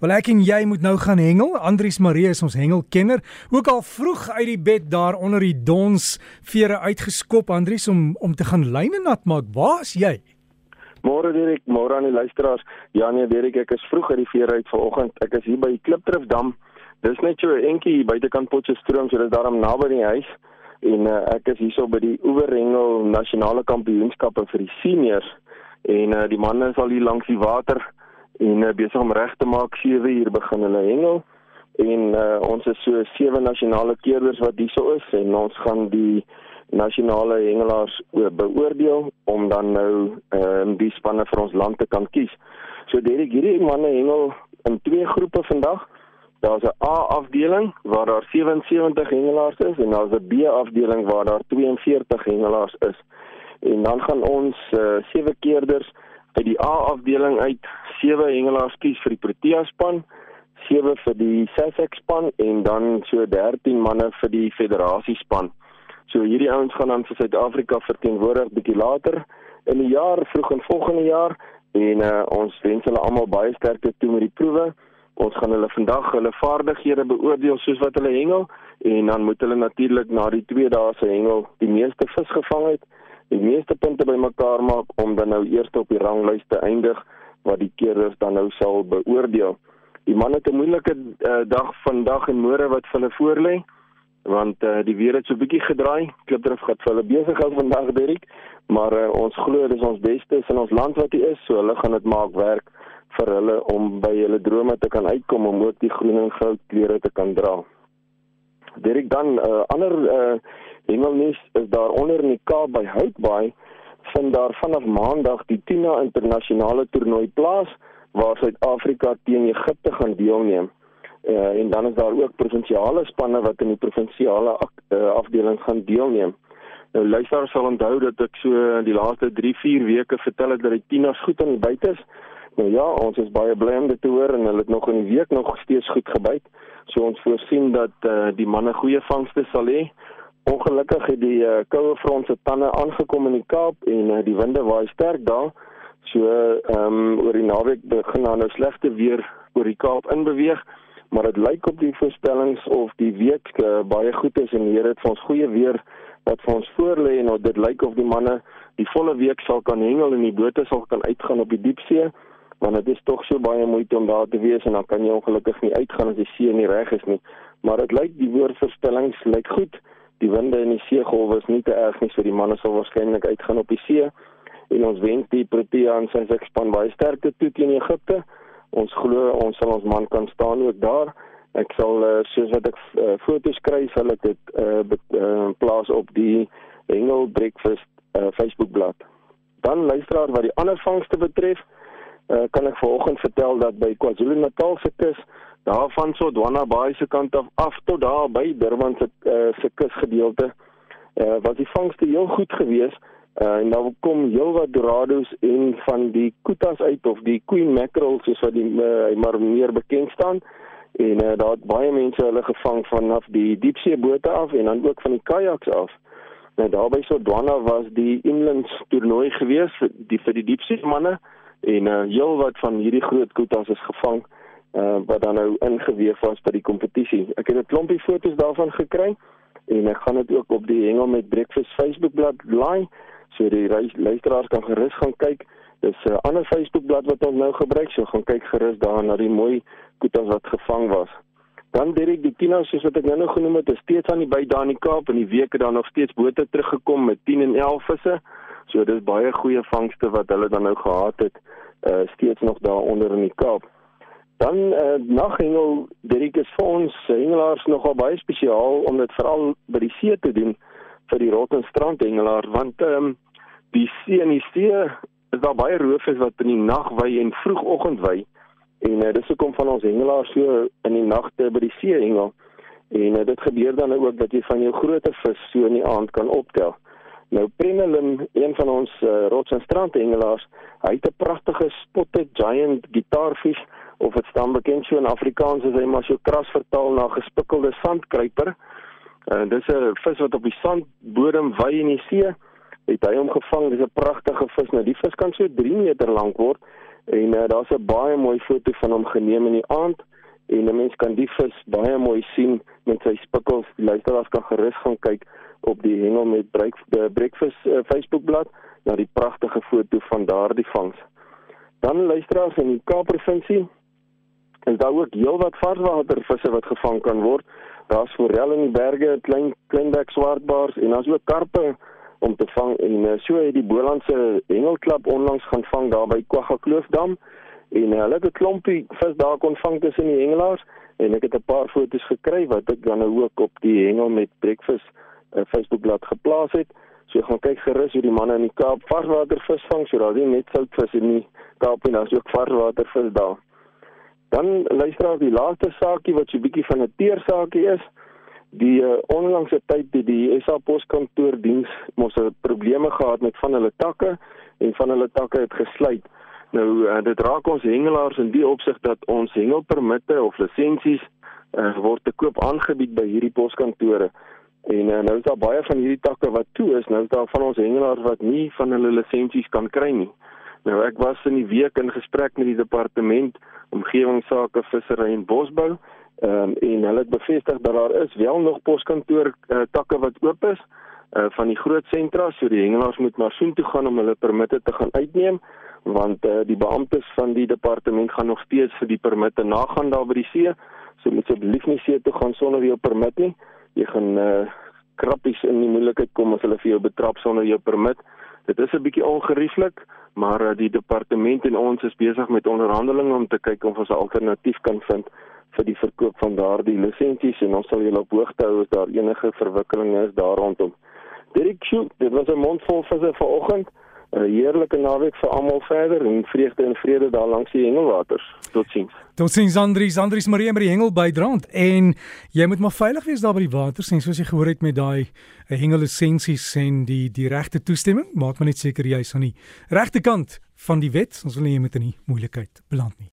Wel ek en jy moet nou gaan hengel. Andrius Marie is ons hengelkenner. Ook al vroeg uit die bed daar onder die dons vere uitgeskop Andrius om om te gaan lyne nat maak. Waar's jy? Môre Dirk, môre aan die luisteraars. Ja nee Dirk, ek is vroeg uit die vere uit vanoggend. Ek is hier by die Klipdrifdam. Dis net so 'n entjie hier buitekant Potchefstroom, so dis daarom naby die huis. En uh, ek is hierso by die Oeverhengel Nasionale Kampioenskappe vir die seniors en uh, die manne is al hier langs die water en uh, besig om reg te maak 7 uur begin hulle hengel en uh, ons is so sewe nasionale keerders wat hierso is en ons gaan die nasionale hengelaars beoordeel om dan nou ehm uh, die spanne vir ons land te kan kies. So Derek hierdie manne hengel in twee groepe vandag. Daar's 'n A afdeling waar daar 77 hengelaars is en daar's 'n B afdeling waar daar 42 hengelaars is. En dan gaan ons uh, sewe keerders uit die A afdeling uit sewe hengelaars kies vir die Protea span, sewe vir die Sussex span en dan so 13 manne vir die Federasie span. So hierdie ouens gaan dan vir Suid-Afrika verteenwoordig bietjie later in die jaar, vroeg in volgende jaar en uh, ons wens hulle almal baie sterkte toe met die proewe. Ons gaan hulle vandag hulle vaardighede beoordeel soos wat hulle hengel en dan moet hulle natuurlik na die 2 dae se hengel die meeste vis gevang het die meeste punte bymekaar maak om dan nou eers op die ranglys te eindig wat die keerders dan nou sal beoordeel. Die manne het 'n moeilike uh, dag vandag en môre wat hulle voorlê want uh, die weer het so bietjie gedraai. Klipdrif gaan hulle besig hou vandag Derek, maar uh, ons glo dis ons beste in ons land wat hier is, so hulle gaan dit maak werk vir hulle om by hulle drome te kan uitkom om ook die groen en goud klere te kan dra. Derek dan uh, ander uh, Hengelnes is daar onder in die Kaap by Houtbaai vind daar vanaf maandag die Tina internasionale toernooi plaas waar Suid-Afrika teen Egipte gaan deelneem. Uh, en dan is daar ook provinsiale spanne wat in die provinsiale uh, afdeling gaan deelneem. Nou luisteraars sal onthou dat ek so die laaste 3-4 weke vertel het dat die Tina's goed aan die byt is. Nou ja, ons is baie bly om dit te hoor en hulle het nog in die week nog steeds goed gebyt. So ons voorsien dat uh, die manne goeie vangste sal hê. Ongelukkig het die uh, koue front se tande aangekom in die Kaap en uh, die winde waai sterk daar. So ehm um, oor die naweek begin dan nou slegte weer oor die Kaap inbeweeg, maar dit lyk op die voorspellings of die week uh, baie goed is en die Here het vir ons goeie weer wat vir ons voorlê en dit lyk of die manne die volle week sal kan hengel en die bote sal kan uitgaan op die diepsee. Want dit is tog so baie moeite om daar te wees en dan kan jy ongelukkig nie uitgaan as die see nie reg is nie. Maar dit lyk die woordvoorspellings lyk goed die winde en die seegolwe is nie te erg nie so die manne sal waarskynlik uitgaan op die see en ons wens die Protea en sy span baie sterkte toe teen Egipte. Ons glo ons sal ons man kan staan ook daar. Ek sal uh, soos wat ek uh, foto's kry sal ek dit uh, uh, plaas op die Engel Breakfast uh, Facebook bladsy. Dan luisteraar wat die ander vangste betref, uh, kan ek vanoggend vertel dat by KwaZulu-Natal se kus daarvan so Dwana Bay se kant af af tot daar by Durban se uh, se kusgedeelte uh, was die vangste heel goed geweest uh, en dan kom heelwat dorados en van die kutas uit of die queen mackerel soos wat die uh, maar meer bekend staan en uh, daar het baie mense hulle gevang vanaf die diepsee bote af en dan ook van die kajaks af. Nou daarby so Dwana was die inlands toernooi geweest die vir die diepsee manne en uh, heelwat van hierdie groot kutas is gevang wat dan nou ingeweef was by die kompetisie. Ek het 'n klompie foto's daarvan gekry en ek gaan dit ook op die Hengel met Breakfast Facebookblad laai so die luisteraars kan gerus gaan kyk. Dis 'n uh, ander Facebookblad wat ons nou gebruik, so gaan kyk gerus daar na die mooi koetas wat gevang was. Dan Derek die Tina soos wat ek nou nog genoem het, is steeds aan die by daar in die Kaap en die weke dan nog steeds bote teruggekom met 10 en 11 visse. So dis baie goeie vangste wat hulle dan nou gehad het, uh steeds nog daar onder in die Kaap. Dan uh, naghengel, Dirk is vir ons hengelaars nogal baie spesiaal om dit veral by die see te doen vir die Rottenstrand hengelaar want ehm um, die see en die see is daar baie roofvis wat in die nag wy en vroegoggend wy en uh, dis hoekom van ons hengelaars so in die nagte by die see hengel en uh, dit gebeur dan ook dat jy van jou groot vis so in die aand kan optel. Nou Prenelin, een van ons uh, rots en strand hengelaars, hy het 'n pragtige spotted giant gitaarvis of dit staan bekend so in Afrikaans as hy maar so kras vertaal na gespikkelde sandkruiper. En uh, dis 'n vis wat op die sandbodem wy in die see. Het hy hom gevang. Dis 'n pragtige vis. Nou die vis kan so 3 meter lank word En uh, daar's 'n baie mooi foto van hom geneem in die aand en 'n mens kan die vis baie mooi sien met sy spikkels. Die luisteraars kan gerus gaan kyk op die hengel met break, uh, breakfast uh, Facebookblad na die pragtige foto van daardie vangs. Dan luisteraars in die Kaapprovinsie is daar ook heelwat varswatervisse wat gevang kan word. Daar's forel in die berge, klein kleinbek swartbaars en daar's ook karpe om te vang en uh, so het die Bolandse hengelklub onlangs gaan vang daar by Kwagga-Kloofdam en uh, hulle het 'n klompie vis daar kon vang tussen die hengelaars en ek het 'n paar foto's gekry wat ek dan nou ook op die hengel met breakfast uh, Facebookblad geplaas het. So gaan kyk gerus hoe die manne in die Kaap varswatervis vang, so daar is nie net soutvis in die Kaap nie, daar's ook varswatervis daar. Dan luister ons die laaste saakie wat so 'n bietjie van 'n teersaakie is. Die uh, onlangse tyd het die SA Poskantoor diens mos 'n probleme gehad met van hulle takke en van hulle takke het gesluit. Nou uh, dit raak ons hengelaars in die opsig dat ons hengelpermitte of lisensies uh, word te koop aangebied by hierdie poskantore. En uh, nou is daar baie van hierdie takke wat toe is. Nou is daar van ons hengelaars wat nie van hulle lisensies kan kry nie. Nou ek was in die week in gesprek met die departement omgewingsake, vissery en bosbou Ehm um, en hulle het bevestig dat daar is wel nog poskantoor uh, takke wat oop is uh, van die groot sentra, so die hengelaars moet maar soheen toe gaan om hulle permitte te gaan uitneem want uh, die beamptes van die departement gaan nog steeds vir die permitte nagaan daar by die see. So moet asseblief nie see toe gaan sonder jou permit nie. Jy gaan uh, krappies in die moeilikheid kom as hulle vir jou betrap sonder jou permit. Dit is 'n bietjie ongerieflik, maar uh, die departement en ons is besig met onderhandelinge om te kyk of ons 'n alternatief kan vind vir die verkoop van daardie lisensies en ons sal julle op hoogte hou as daar enige verwikkelinge is daar rondom. Dirk Sjoe, dit was 'n mondvol visse vanoggend. 'n Heerlike naweek vir almal verder en vreugde en vrede daar langs die hengelwaters. Totsiens. Totsiens Andries, Andries Marie by die hengel bydrand en jy moet maar veilig wees daar by die waters en soos jy gehoor het met daai eh, hengellisensies en die die regte toestemming, maak maar net seker jy's aan die regte kant van die wet. Ons wil nie jy moet in die moeilikheid beland nie.